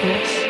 Yes.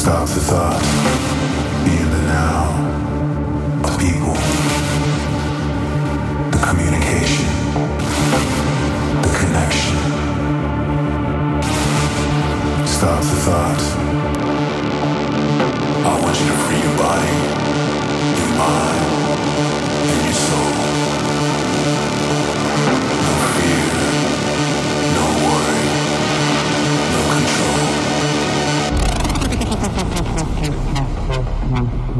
Stop the thought. Be in the now. The people. The communication. The connection. Stop the thought. I want you to free your body, your mind.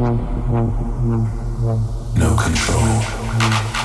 No control.